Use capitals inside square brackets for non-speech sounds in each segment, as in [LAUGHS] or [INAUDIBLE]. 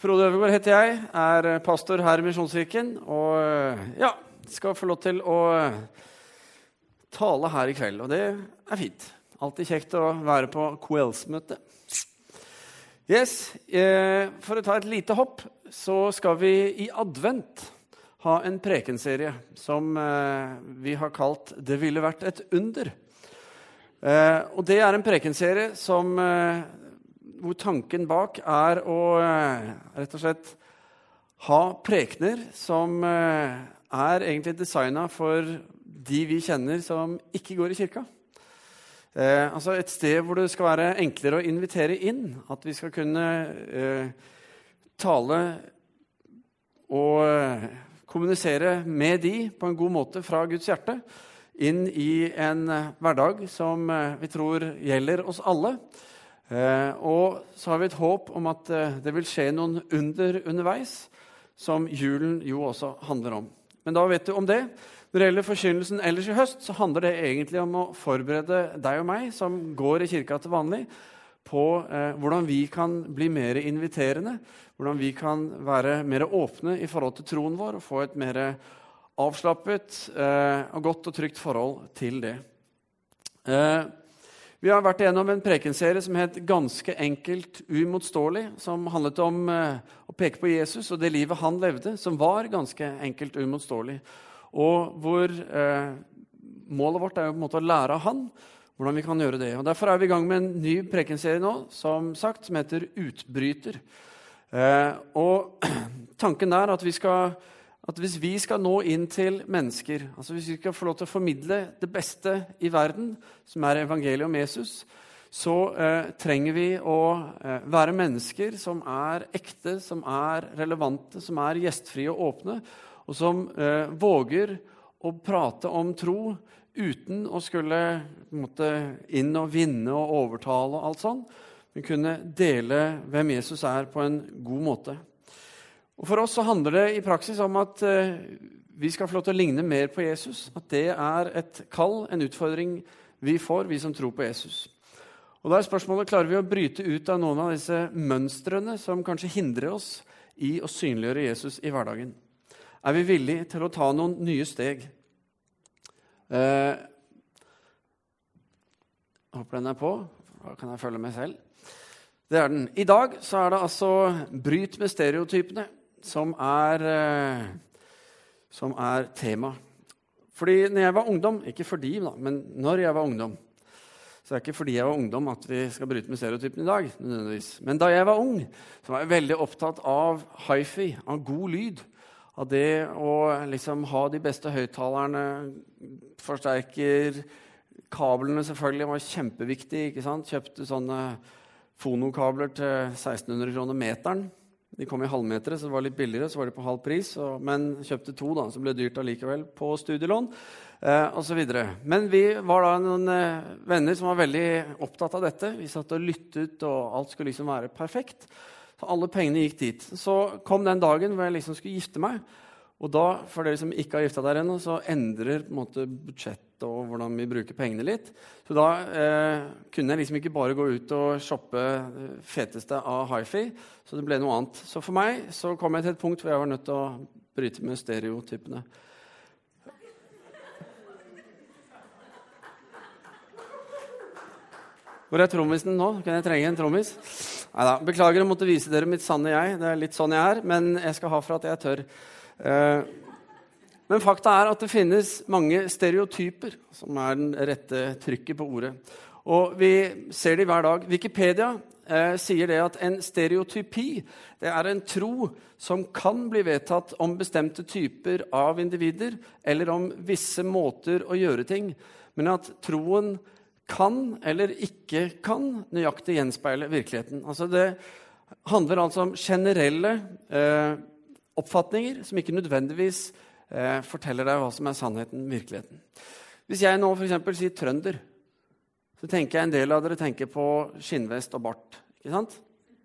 Frode Øvergaard heter jeg, er pastor her i Misjonskirken. Og ja, skal få lov til å tale her i kveld. Og det er fint. Alltid kjekt å være på kveldsmøte. Yes, eh, For å ta et lite hopp, så skal vi i advent ha en prekenserie som eh, vi har kalt 'Det ville vært et under'. Eh, og det er en prekenserie som hvor tanken bak er å rett og slett ha prekener som er egentlig designa for de vi kjenner som ikke går i kirka. Eh, altså Et sted hvor det skal være enklere å invitere inn. At vi skal kunne eh, tale og eh, kommunisere med de på en god måte fra Guds hjerte inn i en eh, hverdag som eh, vi tror gjelder oss alle. Eh, og så har vi et håp om at det vil skje noen under underveis, som julen jo også handler om. Men da vet du om det. Når det gjelder forkynnelsen ellers i høst, så handler det egentlig om å forberede deg og meg, som går i kirka til vanlig, på eh, hvordan vi kan bli mer inviterende, hvordan vi kan være mer åpne i forhold til troen vår og få et mer avslappet eh, og godt og trygt forhold til det. Eh, vi har vært igjennom en prekenserie som het 'Ganske enkelt uimotståelig', som handlet om eh, å peke på Jesus og det livet han levde, som var ganske enkelt uimotståelig. Og hvor eh, målet vårt er jo på en måte å lære av han hvordan vi kan gjøre det. Og Derfor er vi i gang med en ny prekenserie nå som sagt, som heter Utbryter. Eh, og [CLEARS THROAT] Tanken er at, vi skal, at hvis vi skal nå inn til mennesker, altså hvis vi skal få lov til å formidle det beste i verden, som er evangeliet om Jesus, så eh, trenger vi å eh, være mennesker som er ekte, som er relevante, som er gjestfrie og åpne, og som eh, våger å prate om tro uten å skulle måtte, inn og vinne og overtale og alt sånn, men kunne dele hvem Jesus er, på en god måte. Og For oss så handler det i praksis om at eh, vi skal få lov til å ligne mer på Jesus. At det er et kall, en utfordring vi får, vi som tror på Jesus. Og da er spørsmålet, Klarer vi å bryte ut av noen av disse mønstrene som kanskje hindrer oss i å synliggjøre Jesus i hverdagen? er vi villige til å ta noen nye steg. Eh, håper den er på. Da kan jeg følge meg selv. Det er den. I dag så er det altså 'Bryt med stereotypene' som er, eh, som er tema. Fordi når jeg var ungdom Ikke fordi, da, men når jeg var ungdom så det er ikke fordi jeg var ungdom at vi skal bryte med stereotypen i dag. nødvendigvis. Men da jeg var ung, så var jeg veldig opptatt av hifi, av god lyd av det å liksom ha de beste høyttalerne, forsterker Kablene selvfølgelig var kjempeviktig. ikke sant? Kjøpte sånne fonokabler til 1600 kroner meteren. De kom i halvmetere, så det var litt billigere. så var de på halv pris, og, Men kjøpte to, da, så ble dyrt allikevel på studielån. Eh, videre. Men vi var da noen eh, venner som var veldig opptatt av dette. Vi satt og lyttet, og alt skulle liksom være perfekt. Så alle pengene gikk dit. Så kom den dagen hvor jeg liksom skulle gifte meg. Og da, for dere som ikke har gifta dere ennå, så endrer på en måte budsjettet og hvordan vi bruker pengene litt. Så da eh, kunne jeg liksom ikke bare gå ut og shoppe feteste av hifi. Så det ble noe annet. Så for meg så kom jeg til et punkt hvor jeg var nødt til å bryte med stereotypene. Hvor er trommisen nå? Kan jeg trenge en trommis? Neida. Beklager å måtte vise dere mitt sanne jeg. Det er litt sånn jeg er, men jeg skal ha for at jeg tør. Eh, men fakta er at det finnes mange stereotyper, som er den rette trykket på ordet. Og vi ser det hver dag. Wikipedia eh, sier det at en stereotypi det er en tro som kan bli vedtatt om bestemte typer av individer, eller om visse måter å gjøre ting, men at troen kan eller ikke kan nøyaktig gjenspeile virkeligheten. Altså det handler altså om generelle eh, oppfatninger som ikke nødvendigvis eh, forteller deg hva som er sannheten, virkeligheten. Hvis jeg nå f.eks. sier trønder, så tenker jeg en del av dere tenker på skinnvest og bart. ikke sant?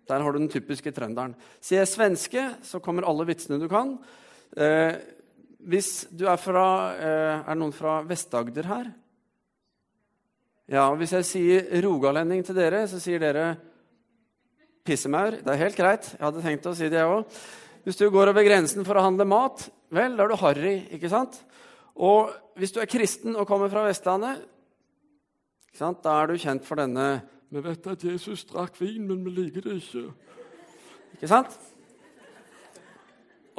Der har du den typiske trønderen. Sier jeg svenske, så kommer alle vitsene du kan. Eh, hvis du er fra eh, Er det noen fra Vest-Agder her? Ja, og Hvis jeg sier rogalending til dere, så sier dere pissemaur. Det er helt greit. Jeg hadde tenkt å si det, jeg òg. Hvis du går over grensen for å handle mat, vel, da er du harry, ikke sant? Og hvis du er kristen og kommer fra Vestlandet, da er du kjent for denne Vi vet at Jesus drakk vin, men vi liker det ikke. Ikke sant?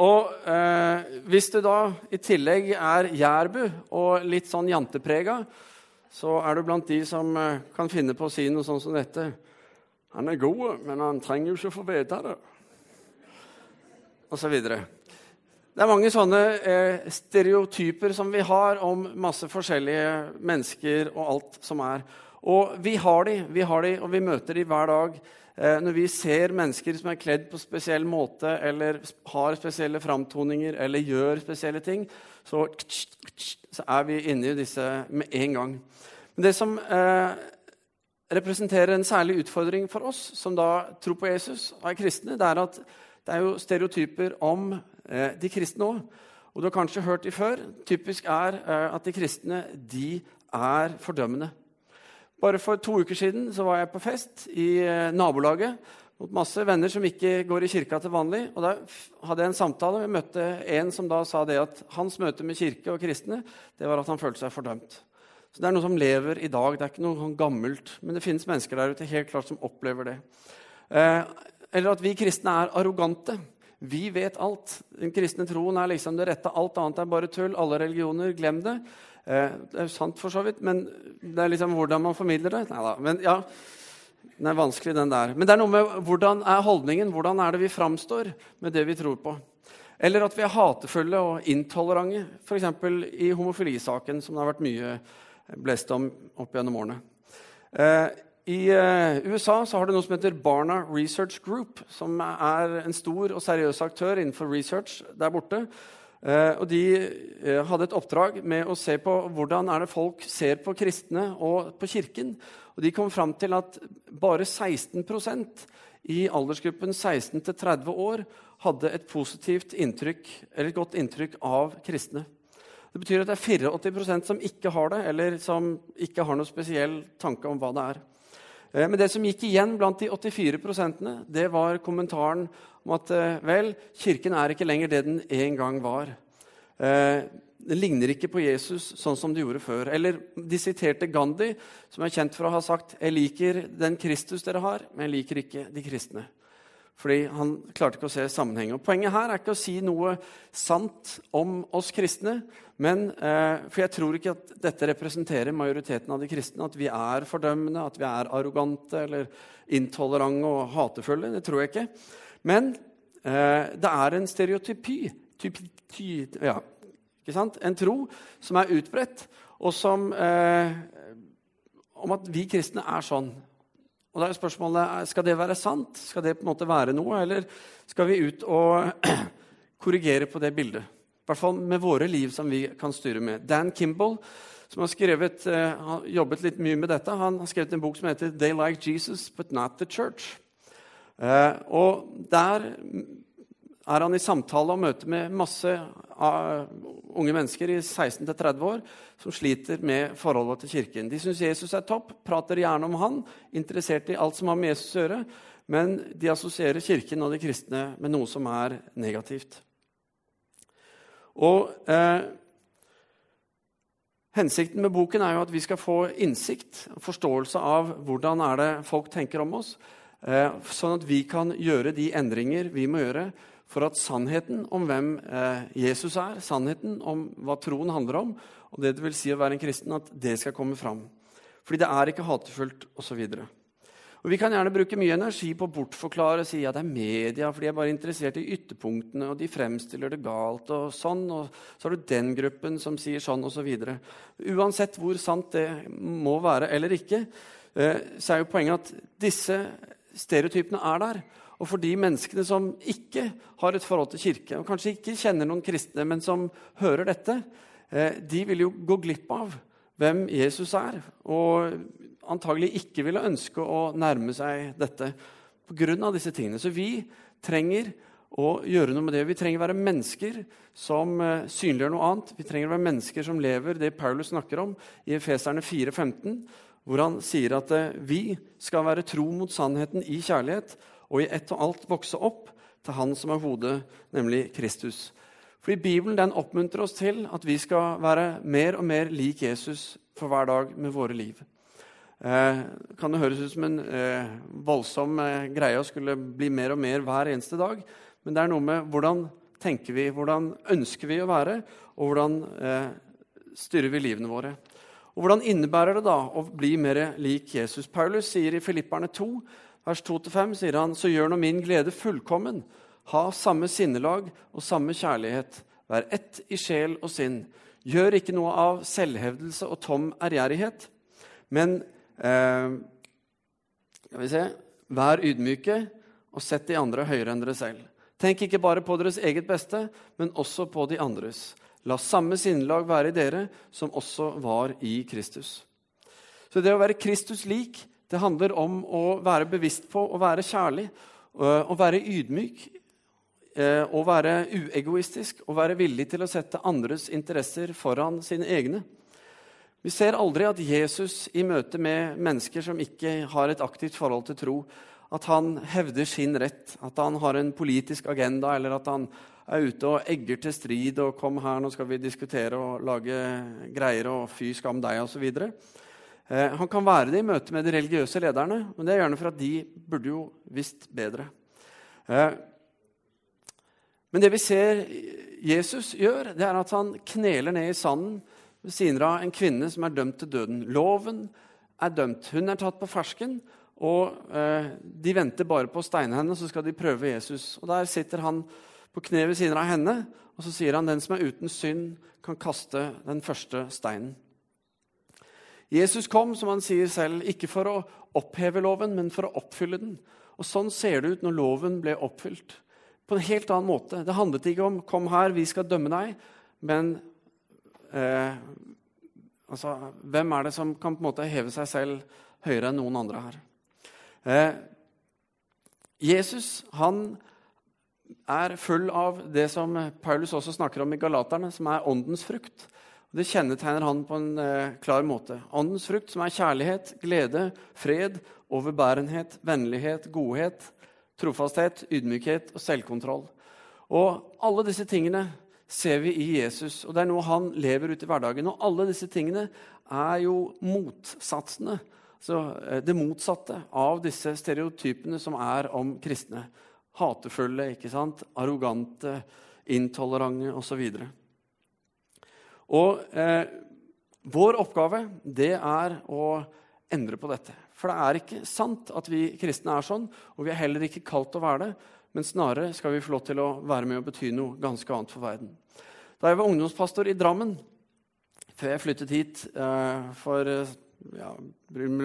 Og eh, hvis du da i tillegg er jærbu og litt sånn janteprega, så er du blant de som eh, kan finne på å si noe sånn som dette. Han er god, men han trenger jo ikke å få vite det. Videre. Det er mange sånne eh, stereotyper som vi har om masse forskjellige mennesker og alt som er. Og vi har de, vi har de, og vi møter de hver dag. Eh, når vi ser mennesker som er kledd på spesiell måte, eller har spesielle framtoninger, eller gjør spesielle ting, så, så er vi inne i disse med en gang. Men det som eh, representerer en særlig utfordring for oss som da tror på Jesus og er kristne, det er at det er jo stereotyper om eh, de kristne òg. Og du har kanskje hørt de før. Typisk er eh, at de kristne de er fordømmende. Bare for to uker siden så var jeg på fest i eh, nabolaget mot masse venner som ikke går i kirka til vanlig. Og Da hadde jeg en samtale. og møtte en som da sa det at hans møte med kirke og kristne det var at han følte seg fordømt. Så Det er noe som lever i dag. Det er ikke noe sånn gammelt. Men det finnes mennesker der ute helt klart som opplever det. Eh, eller at vi kristne er arrogante. Vi vet alt. Den kristne troen er liksom det rette. Alt annet er bare tull. Alle religioner, glem det. Eh, det er sant for så vidt, men det er liksom hvordan man formidler det. Neida, men ja, Den er vanskelig, den der. Men det er noe med hvordan er holdningen? Hvordan er det vi framstår med det vi tror på? Eller at vi er hatefulle og intolerante, f.eks. i homofilisaken, som det har vært mye blest om opp gjennom årene. Eh, I eh, USA har det noe som heter Barna Research Group, som er en stor og seriøs aktør innenfor research der borte. Eh, og De hadde et oppdrag med å se på hvordan er det folk ser på kristne og på Kirken. Og De kom fram til at bare 16% i aldersgruppen 16 30 år hadde et positivt inntrykk, eller et godt inntrykk av kristne. Det betyr at det er 84% som ikke har det, eller som ikke har noe spesiell tanke om hva det er. Eh, men det som gikk igjen blant de 84% det var kommentaren om at eh, vel, kirken er ikke lenger det den en gang var. Eh, den ligner ikke på Jesus sånn som det gjorde før. Eller de siterte Gandhi, som er kjent for å ha sagt 'Jeg liker den Kristus dere har, men jeg liker ikke de kristne'. Fordi han klarte ikke å se sammenhengen. Poenget her er ikke å si noe sant om oss kristne, men, eh, for jeg tror ikke at dette representerer majoriteten av de kristne. At vi er fordømmende, at vi er arrogante eller intolerante og hatefulle. Det tror jeg ikke. Men eh, det er en stereotypi. Typi, ty, ja, ikke sant? En tro som er utbredt, og som eh, om at vi kristne er sånn. Og da er spørsmålet skal det være sant. Skal det på en måte være noe, eller skal vi ut og [CLEARS THROAT] korrigere på det bildet? I hvert fall med våre liv som vi kan styre med. Dan Kimball, som har, skrevet, uh, har jobbet litt mye med dette, han har skrevet en bok som heter 'They Like Jesus, But Not The Church'. Uh, og Der er han i samtale og møte med masse uh, unge mennesker i 16-30 år som sliter med forholdet til kirken. De syns Jesus er topp, prater gjerne om han, interessert i alt som har med Jesus å gjøre, men de assosierer kirken og de kristne med noe som er negativt. Og eh, Hensikten med boken er jo at vi skal få innsikt og forståelse av hvordan er det folk tenker om oss, eh, sånn at vi kan gjøre de endringer vi må gjøre for at sannheten om hvem eh, Jesus er, sannheten om hva troen handler om, og det det vil si å være en kristen, at det skal komme fram. Fordi det er ikke hatefullt osv. Og Vi kan gjerne bruke mye energi på å bortforklare og si at det er media, for de er bare interessert i ytterpunktene, og de fremstiller det galt. og sånn, og Så har du den gruppen som sier sånn, osv. Så Uansett hvor sant det må være eller ikke, eh, så er jo poenget at disse stereotypene er der. Og for de menneskene som ikke har et forhold til kirke, og kanskje ikke kjenner noen kristne, men som hører dette, eh, de vil jo gå glipp av hvem Jesus er. Og antagelig ikke ville ønske å nærme seg dette pga. disse tingene. Så vi trenger å gjøre noe med det. Vi trenger å være mennesker som uh, synliggjør noe annet. Vi trenger å være mennesker som lever det Paulus snakker om i Efeserne 4,15, hvor han sier at uh, vi skal være tro mot sannheten i kjærlighet og i ett og alt vokse opp til Han som er hodet, nemlig Kristus. Fordi Bibelen den oppmuntrer oss til at vi skal være mer og mer lik Jesus for hver dag med våre liv. Eh, kan det høres ut som en eh, voldsom eh, greie å skulle bli mer og mer hver eneste dag, men det er noe med hvordan tenker vi, hvordan ønsker vi å være, og hvordan eh, styrer vi livene våre. Og Hvordan innebærer det da å bli mer lik Jesus? Paulus sier i Filipperne 2, vers 2-5, sier han, så gjør nå min glede fullkommen. Ha samme sinnelag og samme kjærlighet. Vær ett i sjel og sinn. Gjør ikke noe av selvhevdelse og tom ærgjerrighet, men eh, skal vi se, vær ydmyke og sett de andre høyere enn dere selv. Tenk ikke bare på deres eget beste, men også på de andres. La samme sinnelag være i dere som også var i Kristus. Så det å være Kristus lik, det handler om å være bevisst på å være kjærlig, å være ydmyk, å være uegoistisk og være villig til å sette andres interesser foran sine egne. Vi ser aldri at Jesus i møte med mennesker som ikke har et aktivt forhold til tro, at han hevder sin rett, at han har en politisk agenda, eller at han er ute og egger til strid og 'Kom her, nå skal vi diskutere og lage greier', og 'fy skam deg', osv. Eh, han kan være det i møte med de religiøse lederne, men det er gjerne for at de burde jo visst bedre. Eh, men det vi ser Jesus gjør, det er at han kneler ned i sanden ved siden av en kvinne som er dømt til døden. Loven er dømt. Hun er tatt på fersken, og eh, de venter bare på å steine henne, så skal de prøve Jesus. Og Der sitter han på kne ved siden av henne, og så sier han den som er uten synd, kan kaste den første steinen. Jesus kom, som han sier selv, ikke for å oppheve loven, men for å oppfylle den. Og Sånn ser det ut når loven ble oppfylt. På en helt annen måte. Det handlet ikke om 'kom her, vi skal dømme deg', men eh, altså, hvem er det som kan på en måte heve seg selv høyere enn noen andre her? Eh, Jesus han er full av det som Paulus også snakker om i Galaterne, som er åndens frukt. Det kjennetegner han på en eh, klar måte. Åndens frukt, som er kjærlighet, glede, fred, overbærenhet, vennlighet, godhet, trofasthet, ydmykhet og selvkontroll. Og alle disse tingene ser vi i Jesus, og det er noe han lever ut i hverdagen. Og alle disse tingene er jo motsatsene, altså det motsatte av disse stereotypene som er om kristne hatefulle, ikke sant? arrogante, intolerante osv. Og, eh, vår oppgave det er å endre på dette. For det er ikke sant at vi kristne er sånn, og vi er heller ikke kalt å være det. Men snarere skal vi få lov til å være med og bety noe ganske annet for verden. Da jeg var ungdomspastor i Drammen, før jeg flyttet hit eh, for ja,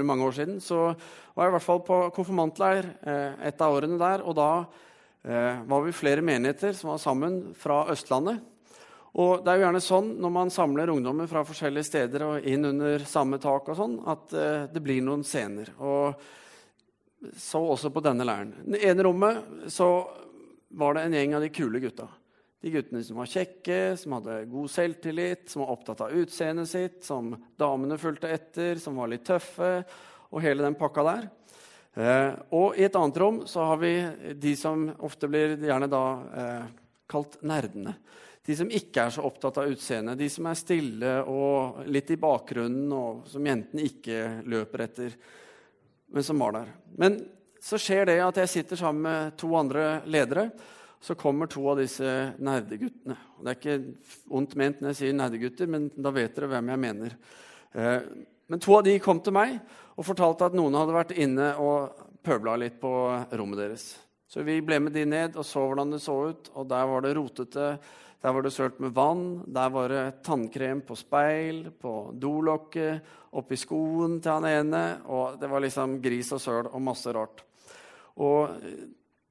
mange år siden, så var jeg i hvert fall på konfirmantleir eh, et av årene der. Og da eh, var vi flere menigheter som var sammen fra Østlandet. Og det er jo gjerne sånn når man samler ungdommer fra forskjellige steder og inn under samme tak, og sånn, at eh, det blir noen scener. Og så også på denne leiren. I det ene rommet så var det en gjeng av de kule gutta. De guttene som var kjekke, som hadde god selvtillit, som var opptatt av utseendet sitt, som damene fulgte etter, som var litt tøffe, og hele den pakka der. Eh, og i et annet rom så har vi de som ofte blir gjerne da eh, kalt nerdene. De som ikke er så opptatt av utseendet, de som er stille og litt i bakgrunnen, og som jentene ikke løper etter, men som var der. Men så skjer det at jeg sitter sammen med to andre ledere så kommer to av disse nerdeguttene. Det er ikke ondt ment når jeg sier nerdegutter, men da vet dere hvem jeg mener. Eh, men to av de kom til meg og fortalte at noen hadde vært inne og pøbla litt på rommet deres. Så vi ble med de ned og så hvordan det så ut. Og der var det rotete. Der var det sølt med vann. Der var det tannkrem på speil, på dolokket, oppi skoen til han ene. Og det var liksom gris og søl og masse rart. Og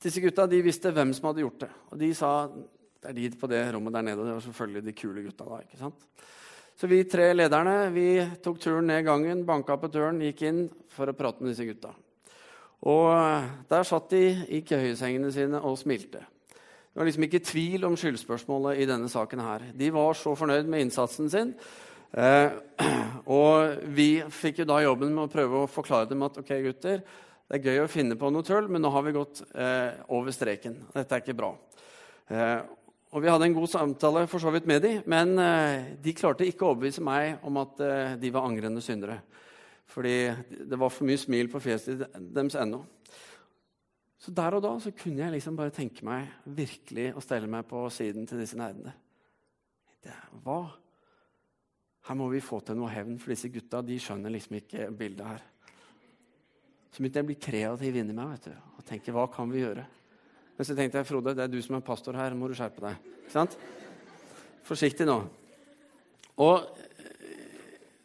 disse gutta de visste hvem som hadde gjort det. Og de sa det er de på det rommet der nede. Og Det var selvfølgelig de kule gutta. da, ikke sant? Så vi tre lederne vi tok turen ned gangen, banka på døren, gikk inn for å prate med disse gutta. Og der satt de i køyesengene sine og smilte. Det var liksom ikke tvil om skyldspørsmålet i denne saken her. De var så fornøyd med innsatsen sin. Eh, [CLEARS THROAT] og vi fikk jo da jobben med å prøve å forklare dem at ok, gutter, Det er gøy å finne på noe tull, men nå har vi gått eh, over streken. Dette er ikke bra. Eh, og Vi hadde en god samtale for så vidt med dem, men de klarte ikke å overbevise meg om at de var angrende syndere. Fordi det var for mye smil på fjeset deres ennå. Så der og da så kunne jeg liksom bare tenke meg virkelig å stelle meg på siden til disse nerdene. Hva? Her må vi få til noe hevn, for disse gutta de skjønner liksom ikke bildet her. Så begynte jeg å bli kreativ inni meg vet du, og tenke hva kan vi gjøre? Men så tenkte jeg Frode, det er du som er pastor her, må du skjerpe deg. Ikke sant? Forsiktig nå. Og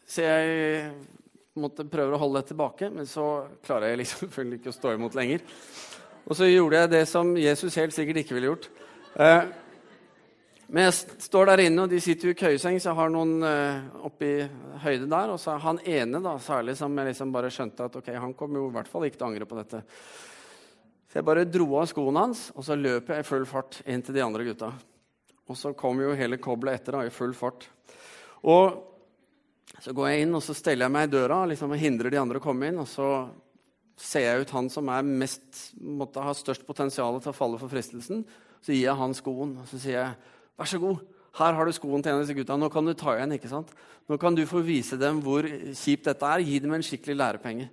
Så jeg måtte prøve å holde det tilbake, men så klarer jeg liksom [LAUGHS] selvfølgelig ikke å stå imot lenger. Og så gjorde jeg det som Jesus helt sikkert ikke ville gjort. Eh, men jeg står der inne, og de sitter jo i køyeseng, så jeg har noen eh, i høyde der. Og så er han ene da, særlig som jeg liksom bare skjønte at ok, han kommer jo i hvert fall ikke til å angre på dette. Så jeg bare dro av skoene hans, og så løp jeg i full fart inn til de andre gutta. Og så kom jo hele koblet etter da, i full fart. Og så går jeg inn og så steller jeg meg i døra liksom, og hindrer de andre å komme inn. Og så ser jeg ut han som er mest, måtte ha størst potensial til å falle for fristelsen. Så gir jeg han skoen og så sier jeg, vær så god, her har du skoen til en av disse gutta. Nå kan du ta igjen. ikke sant? Nå kan du få vise dem hvor kjipt dette er. Gi dem en skikkelig lærepenge.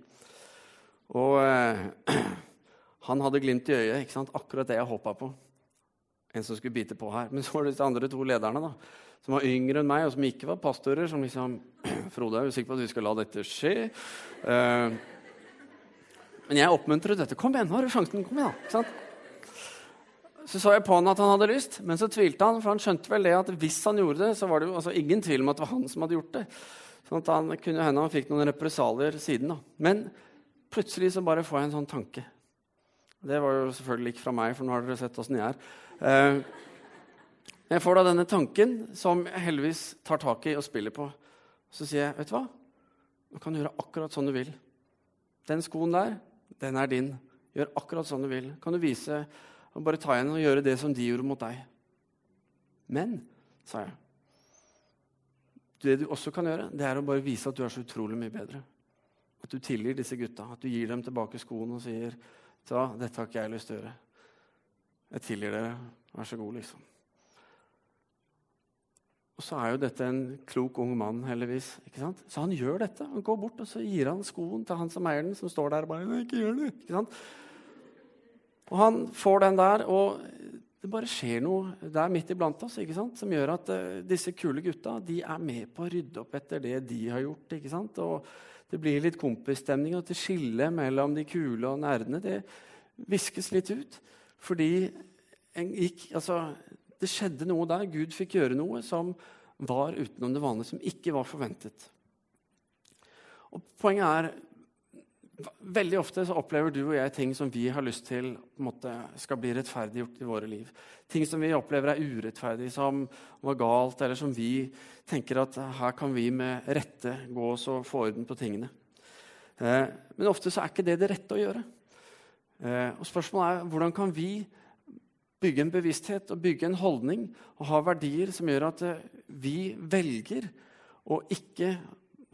Og eh, [CLEARS THROAT] Han hadde glimt i øyet. ikke sant? Akkurat det jeg håpa på. En som skulle bite på her. Men så var det disse andre to lederne da, som var yngre enn meg, og som ikke var pastorer. Som liksom [CLEARS THROAT] Frode, er du sikker på at vi skal la dette skje? Uh, men jeg oppmuntret dette. Kom igjen, nå har du sjansen. Kom igjen. Ikke sant? Så så jeg på han at han hadde lyst, men så tvilte han. For han skjønte vel det at hvis han gjorde det, så var det jo altså, ingen tvil om at det var han som hadde gjort det. Sånn at han kunne hende han fikk noen represalier siden. da. Men plutselig så bare får jeg en sånn tanke. Det var jo selvfølgelig ikke fra meg, for nå har dere sett åssen jeg er. Eh, jeg får da denne tanken, som jeg heldigvis tar tak i og spiller på. Så sier jeg, 'Vet du hva? Du kan gjøre akkurat sånn du vil.' Den skoen der, den er din. Gjør akkurat sånn du vil. Kan du vise og bare ta igjen og gjøre det som de gjorde mot deg. Men, sa jeg, det du også kan gjøre, det er å bare vise at du er så utrolig mye bedre. At du tilgir disse gutta. At du gir dem tilbake skoene og sier dette har ikke jeg lyst til å gjøre. Jeg tilgir dere. Vær så god, liksom. Og så er jo dette en klok ung mann, heldigvis. ikke sant? Så han gjør dette. Han går bort og så gir han skoen til han som eier den, som står der og bare ikke gjør det. Ikke sant? Og han får den der, og det bare skjer noe der midt iblant oss ikke sant? som gjør at uh, disse kule gutta de er med på å rydde opp etter det de har gjort. ikke sant? Og det blir litt kompisstemning, og det skillet mellom de kule og nerdene det viskes litt ut. Fordi en gikk, altså, det skjedde noe der. Gud fikk gjøre noe som var utenom det vanlige, som ikke var forventet. Og Poenget er Veldig ofte så opplever du og jeg ting som vi har lyst til måte, skal bli rettferdiggjort i våre liv. Ting som vi opplever er urettferdig, som var galt, eller som vi tenker at her kan vi med rette gå oss og få orden på tingene. Eh, men ofte så er ikke det det rette å gjøre. Eh, og Spørsmålet er hvordan kan vi bygge en bevissthet og bygge en holdning og ha verdier som gjør at eh, vi velger å ikke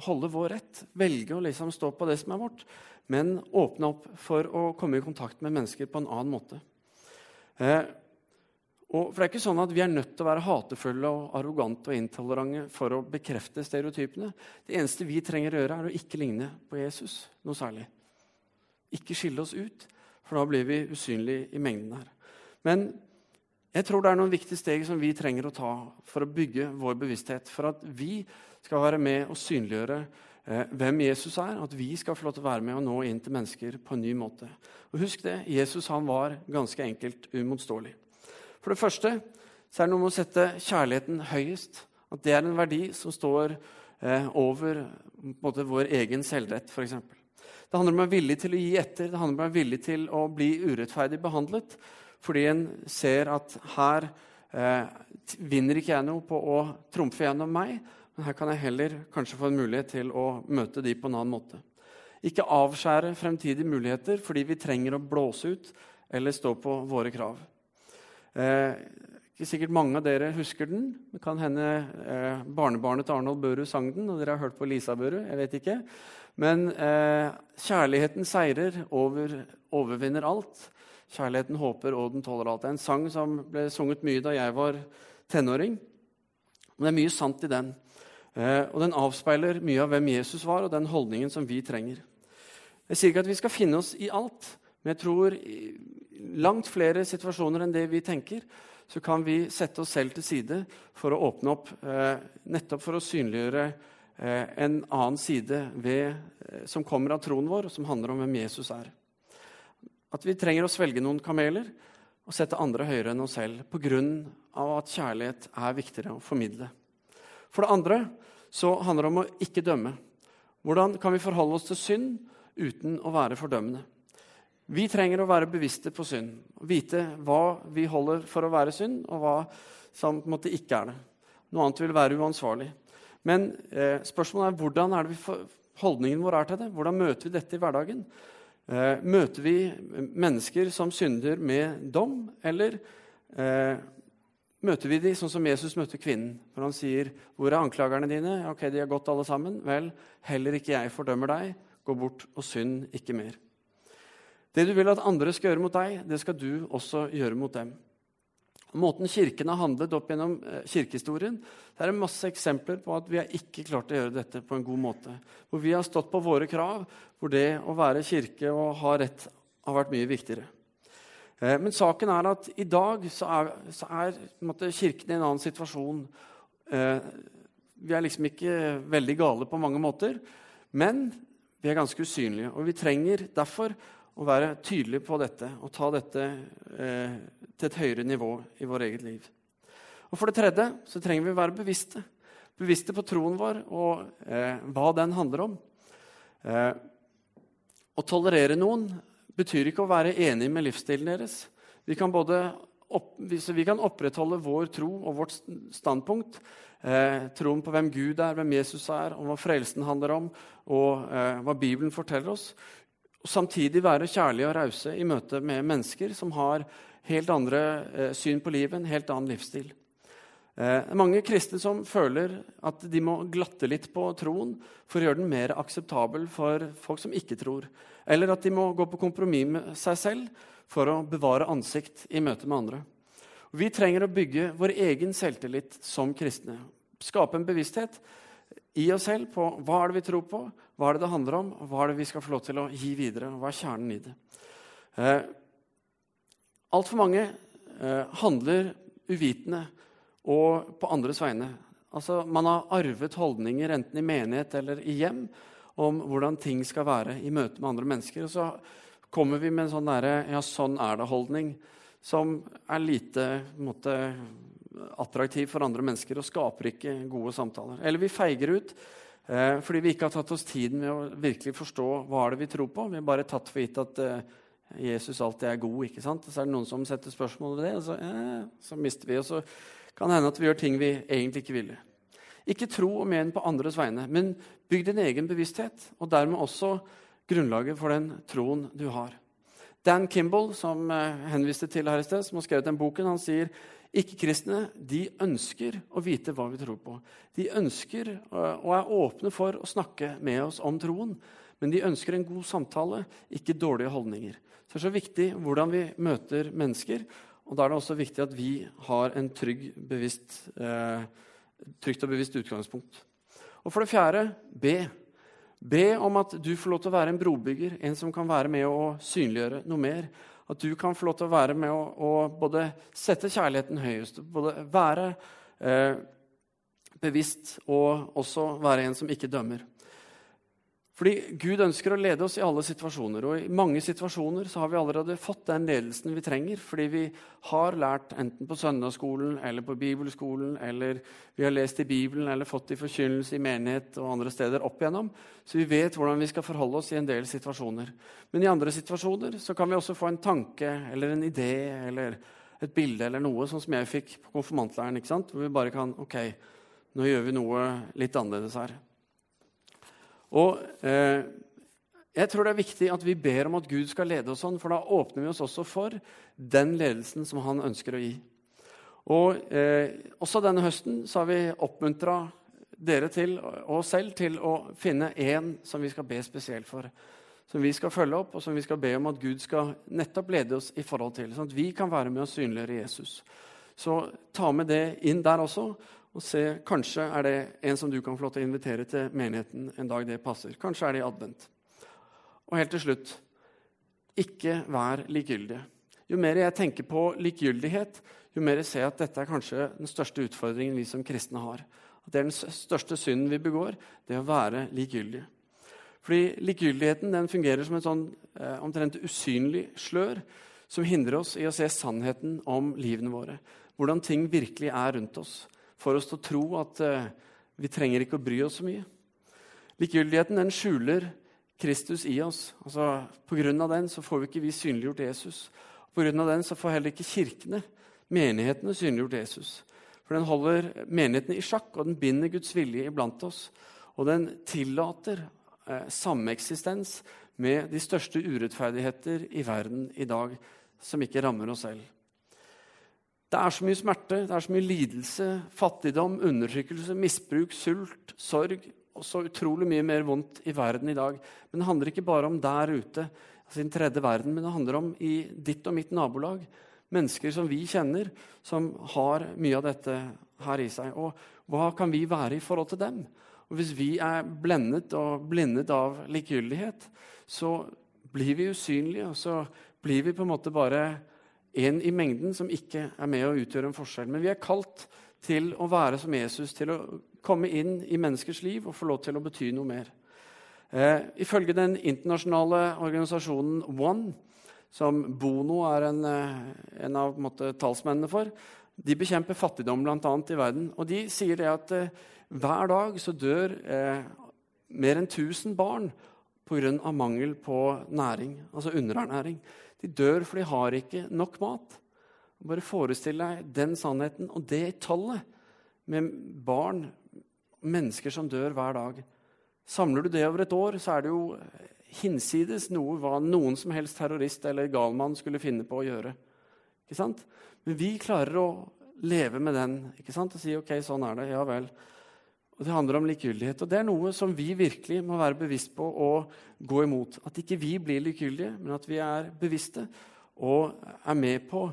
holde vår rett, velge å liksom stå på det som er vårt, men åpne opp for å komme i kontakt med mennesker på en annen måte. Eh, og for Det er ikke sånn at vi er nødt til å være hatefulle og arrogante og intolerante for å bekrefte stereotypene. Det eneste vi trenger å gjøre, er å ikke ligne på Jesus noe særlig. Ikke skille oss ut, for da blir vi usynlige i mengden her. Men jeg tror det er noen viktige steg som vi trenger å ta for å bygge vår bevissthet. For at vi skal være med og synliggjøre eh, hvem Jesus er. At vi skal få lov til å være med og nå inn til mennesker på en ny måte. Og husk det, Jesus han var ganske enkelt umotståelig. For det første så er det noe med å sette kjærligheten høyest. At det er en verdi som står eh, over måte, vår egen selvrett, f.eks. Det handler om å være villig til å gi etter, det handler om å være villig til å bli urettferdig behandlet. Fordi en ser at her eh, vinner ikke jeg noe på å trumfe gjennom meg, men her kan jeg heller kanskje få en mulighet til å møte de på en annen måte. Ikke avskjære fremtidige muligheter fordi vi trenger å blåse ut eller stå på våre krav. Eh, ikke sikkert mange av dere husker den. Det kan hende eh, barnebarnet til Arnold Børud sang den, og dere har hørt på Lisa Børud. jeg vet ikke. Men eh, kjærligheten seirer, over, overvinner alt. Kjærligheten håper, og den tåler alt. Det er en sang som ble sunget mye da jeg var tenåring. Men det er mye sant i den. Eh, og den avspeiler mye av hvem Jesus var, og den holdningen som vi trenger. Jeg sier ikke at vi skal finne oss i alt, men jeg tror i langt flere situasjoner enn det vi tenker, så kan vi sette oss selv til side for å åpne opp, eh, nettopp for å synliggjøre en annen side ved, eh, som kommer av troen vår, som handler om hvem Jesus er. At vi trenger å svelge noen kameler og sette andre høyere enn oss selv pga. at kjærlighet er viktigere å formidle. For det andre så handler det om å ikke dømme. Hvordan kan vi forholde oss til synd uten å være fordømmende? Vi trenger å være bevisste på synd, vite hva vi holder for å være synd, og hva som på en måte ikke er det. Noe annet vil være uansvarlig. Men eh, spørsmålet er hvordan er vi holdningen vår er til det. Hvordan møter vi dette i hverdagen? Eh, møter vi mennesker som synder med dom, eller eh, møter vi de sånn som Jesus møtte kvinnen? Når han sier, 'Hvor er anklagerne dine?' 'Ok, de har gått alle sammen.' 'Vel, heller ikke jeg fordømmer deg. Gå bort og synd ikke mer.' Det du vil at andre skal gjøre mot deg, det skal du også gjøre mot dem. Måten Kirken har handlet opp gjennom eh, kirkehistorien, det er masse eksempler på at vi har ikke klart å gjøre dette på en god måte. Hvor vi har stått på våre krav, hvor det å være kirke og ha rett har vært mye viktigere. Eh, men saken er at i dag så er, så er måte, Kirken i en annen situasjon. Eh, vi er liksom ikke veldig gale på mange måter, men vi er ganske usynlige. Og vi trenger derfor å være tydelig på dette og ta dette eh, til et høyere nivå i vår eget liv. Og For det tredje så trenger vi å være bevisste. Bevisste på troen vår og eh, hva den handler om. Eh, å tolerere noen betyr ikke å være enig med livsstilen deres. Vi kan, opp, vi kan opprettholde vår tro og vårt standpunkt. Eh, troen på hvem Gud er, hvem Jesus er, om hva frelsen handler om, og eh, hva Bibelen forteller oss, og samtidig være kjærlige og rause i møte med mennesker som har helt andre eh, syn på livet, en helt annen livsstil. Eh, det er mange kristne som føler at de må glatte litt på troen for å gjøre den mer akseptabel for folk som ikke tror. Eller at de må gå på kompromiss med seg selv for å bevare ansikt i møte med andre. Vi trenger å bygge vår egen selvtillit som kristne. Skape en bevissthet i oss selv på hva er det vi tror på, hva er det det handler om, og hva er det vi skal få lov til å gi videre. og Hva er kjernen i det? Eh, Altfor mange eh, handler uvitende og på andres vegne. Altså, Man har arvet holdninger enten i menighet eller i hjem om hvordan ting skal være i møte med andre mennesker. Og så kommer vi med en sånn derre ja, sånn er det-holdning som er lite måte, attraktiv for andre mennesker og skaper ikke gode samtaler. Eller vi feiger ut eh, fordi vi ikke har tatt oss tiden med å virkelig forstå hva er det vi tror på. Vi har bare tatt for gitt at eh, Jesus alltid er god. ikke sant? Så er det noen som setter spørsmål ved det, og så, eh, så mister vi. Og så kan det hende at vi gjør ting vi egentlig ikke ville. Ikke tro og men på andres vegne, men bygg din egen bevissthet, og dermed også grunnlaget for den troen du har. Dan Kimball, som eh, henviste til her i sted, som har skrevet den boken, han sier ikke-kristne de ønsker å vite hva vi tror på. De ønsker og er åpne for å snakke med oss om troen. Men de ønsker en god samtale, ikke dårlige holdninger. Så det er så viktig hvordan vi møter mennesker. Og da er det også viktig at vi har en trygg, eh, trygt og bevisst utgangspunkt. Og for det fjerde be. Be om at du får lov til å være en brobygger, en som kan være med å synliggjøre noe mer. At du kan få lov til å være med å, å både sette kjærligheten høyest, både være eh, bevisst og også være en som ikke dømmer. Fordi Gud ønsker å lede oss i alle situasjoner. Og i mange situasjoner så har vi allerede fått den ledelsen vi trenger. Fordi vi har lært enten på søndagsskolen eller på bibelskolen, eller vi har lest i Bibelen eller fått i forkynnelse i menighet og andre steder opp igjennom. Så vi vet hvordan vi skal forholde oss i en del situasjoner. Men i andre situasjoner så kan vi også få en tanke eller en idé eller et bilde eller noe, sånn som jeg fikk på konfirmantleiren. Hvor vi bare kan Ok, nå gjør vi noe litt annerledes her. Og eh, jeg tror det er viktig at vi ber om at Gud skal lede oss sånn, for da åpner vi oss også for den ledelsen som han ønsker å gi. Og eh, Også denne høsten så har vi oppmuntra dere til, og oss selv til å finne én som vi skal be spesielt for. Som vi skal følge opp, og som vi skal be om at Gud skal nettopp lede oss i forhold til. Sånn at vi kan være med og synliggjøre Jesus. Så ta med det inn der også. Og se, Kanskje er det en som du kan få lov til å invitere til menigheten en dag det passer. Kanskje er det i advent. Og helt til slutt ikke vær likegyldig. Jo mer jeg tenker på likegyldighet, jo mer jeg ser at dette er kanskje den største utfordringen vi som kristne har. At det er den største synden vi begår, det å være likegyldig. Fordi likegyldigheten den fungerer som et sånn eh, omtrent usynlig slør som hindrer oss i å se sannheten om livene våre. Hvordan ting virkelig er rundt oss. For oss til å tro at eh, vi trenger ikke å bry oss så mye. Likegyldigheten den skjuler Kristus i oss. Altså, av den så får vi ikke vi synliggjort Jesus. På grunn av den så får heller ikke kirkene, menighetene, synliggjort Jesus. For den holder menighetene i sjakk, og den binder Guds vilje iblant oss. Og den tillater eh, sameksistens med de største urettferdigheter i verden i dag, som ikke rammer oss selv. Det er så mye smerte, det er så mye lidelse, fattigdom, undertrykkelse, misbruk, sult, sorg, og så utrolig mye mer vondt i verden i dag. Men det handler ikke bare om der ute, altså i den tredje verden, men det handler om i ditt og mitt nabolag. Mennesker som vi kjenner, som har mye av dette her i seg. Og hva kan vi være i forhold til dem? Og Hvis vi er blendet og blindet av likegyldighet, så blir vi usynlige, og så blir vi på en måte bare en i mengden som ikke er med å utgjøre en forskjell. Men vi er kalt til å være som Jesus, til å komme inn i menneskers liv og få lov til å bety noe mer. Eh, ifølge den internasjonale organisasjonen One, som Bono er en, eh, en av en måte, talsmennene for, de bekjemper fattigdom bl.a. i verden. Og de sier det at eh, hver dag så dør eh, mer enn 1000 barn pga. mangel på næring, altså underernæring. De dør for de har ikke nok mat. Bare forestill deg den sannheten og det tallet med barn mennesker som dør hver dag. Samler du det over et år, så er det jo hinsides noe hva noen som helst terrorist eller galmann skulle finne på å gjøre. Ikke sant? Men vi klarer å leve med den ikke sant? og si ok, sånn er det. Ja vel. Og Det handler om likegyldighet. Og det er noe som vi virkelig må være bevisst på å gå imot. At ikke vi blir likegyldige, men at vi er bevisste og er med på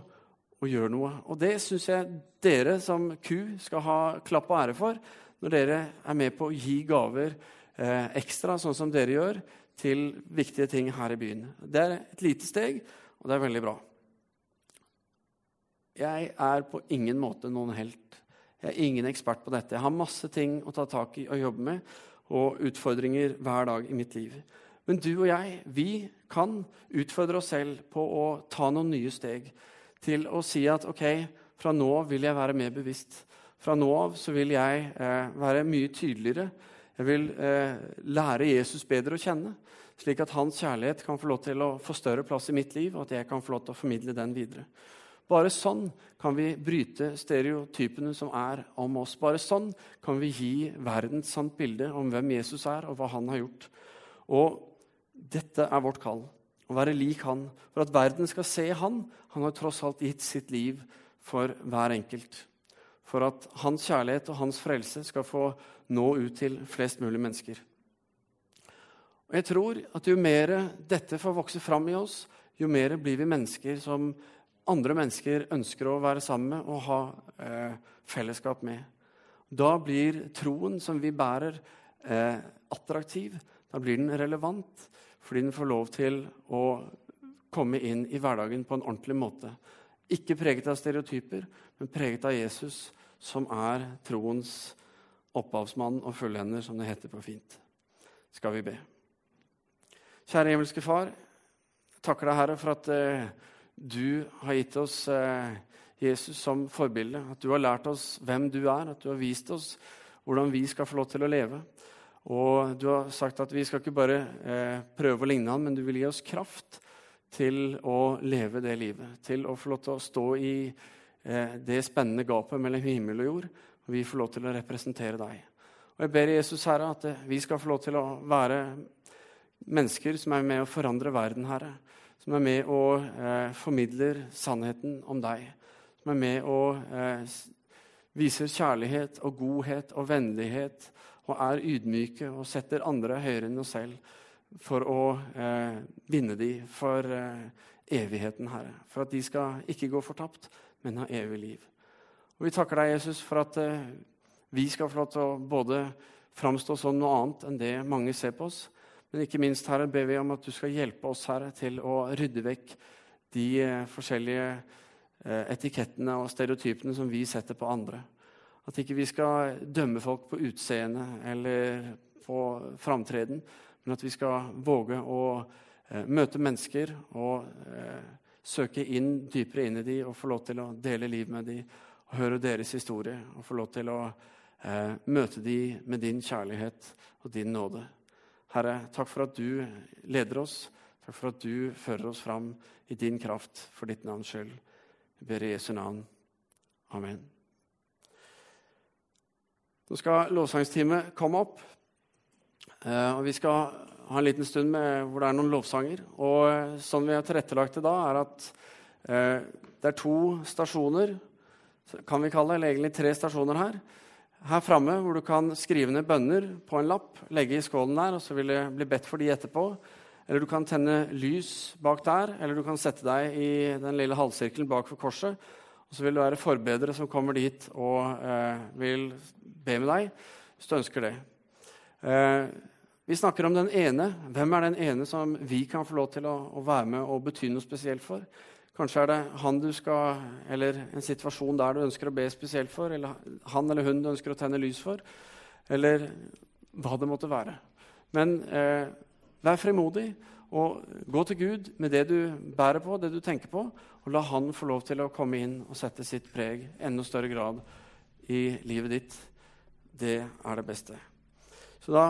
å gjøre noe. Og det syns jeg dere som ku skal ha klapp og ære for når dere er med på å gi gaver eh, ekstra, sånn som dere gjør, til viktige ting her i byen. Det er et lite steg, og det er veldig bra. Jeg er på ingen måte noen helt. Jeg er ingen ekspert på dette. Jeg har masse ting å ta tak i og jobbe med, og utfordringer hver dag i mitt liv. Men du og jeg, vi kan utfordre oss selv på å ta noen nye steg. Til å si at ok, fra nå vil jeg være mer bevisst. Fra nå av så vil jeg eh, være mye tydeligere. Jeg vil eh, lære Jesus bedre å kjenne, slik at hans kjærlighet kan få lov til å få større plass i mitt liv, og at jeg kan få lov til å formidle den videre. Bare sånn kan vi bryte stereotypene som er om oss. Bare sånn kan vi gi verden et sant bilde om hvem Jesus er, og hva han har gjort. Og dette er vårt kall. Å være lik han. For at verden skal se han. Han har tross alt gitt sitt liv for hver enkelt for at hans kjærlighet og hans frelse skal få nå ut til flest mulig mennesker. Og jeg tror at Jo mer dette får vokse fram i oss, jo mer blir vi mennesker som andre mennesker ønsker å være sammen med og ha eh, fellesskap med. Da blir troen som vi bærer, eh, attraktiv. Da blir den relevant, fordi den får lov til å komme inn i hverdagen på en ordentlig måte. Ikke preget av stereotyper, men preget av Jesus, som er troens opphavsmann og fullender, som det heter på fint. Skal vi be. Kjære himmelske Far. Takker deg, Herre, for at eh, du har gitt oss eh, Jesus som forbilde. At du har lært oss hvem du er, at du har vist oss hvordan vi skal få lov til å leve. Og du har sagt at vi skal ikke bare eh, prøve å ligne han, men du vil gi oss kraft til å leve det livet. Til å få lov til å stå i Eh, det spennende gapet mellom himmel og jord. Og vi får lov til å representere deg. Og Jeg ber Jesus, Herre, at vi skal få lov til å være mennesker som er med å forandre verden, Herre. Som er med og eh, formidler sannheten om deg. Som er med og eh, viser kjærlighet og godhet og vennlighet og er ydmyke og setter andre høyere enn oss selv for å eh, vinne dem for eh, evigheten, Herre. For at de skal ikke gå fortapt, men ha evig liv. Og Vi takker deg, Jesus, for at eh, vi skal få lov til å både framstå som noe annet enn det mange ser på oss. Men ikke minst, Herre, ber vi om at du skal hjelpe oss, Herre, til å rydde vekk de eh, forskjellige eh, etikettene og stereotypene som vi setter på andre. At ikke vi skal dømme folk på utseende eller på framtreden, men at vi skal våge å eh, møte mennesker og søke inn dypere inn i dem og få lov til å dele liv med dem og høre deres historie og få lov til å møte dem med din kjærlighet og din nåde. Herre, takk for at du leder oss. Takk for at du fører oss fram i din kraft for ditt navns skyld. Vi ber i Jesu navn. Amen. Nå skal lovsangsteamet komme opp. Eh, og Vi skal ha en liten stund med, hvor det er noen lovsanger. Og Sånn vi har tilrettelagt det da, er at eh, det er to stasjoner kan vi kalle det, eller egentlig tre stasjoner her. Her framme hvor du kan skrive ned bønner på en lapp, legge i skålen der, og så vil det bli bedt for de etterpå. Eller du kan tenne lys bak der, eller du kan sette deg i den lille halvsirkelen bak for korset. Og så vil det være forbedere som kommer dit og eh, vil be med deg hvis du ønsker det. Eh, vi snakker om den ene. Hvem er den ene som vi kan få lov til å, å være med og bety noe spesielt for? Kanskje er det han du skal, eller en situasjon der du ønsker å be spesielt for, eller han eller hun du ønsker å tenne lys for, eller hva det måtte være. Men eh, vær frimodig og gå til Gud med det du bærer på, det du tenker på, og la Han få lov til å komme inn og sette sitt preg enda større grad i livet ditt. Det er det beste. Så da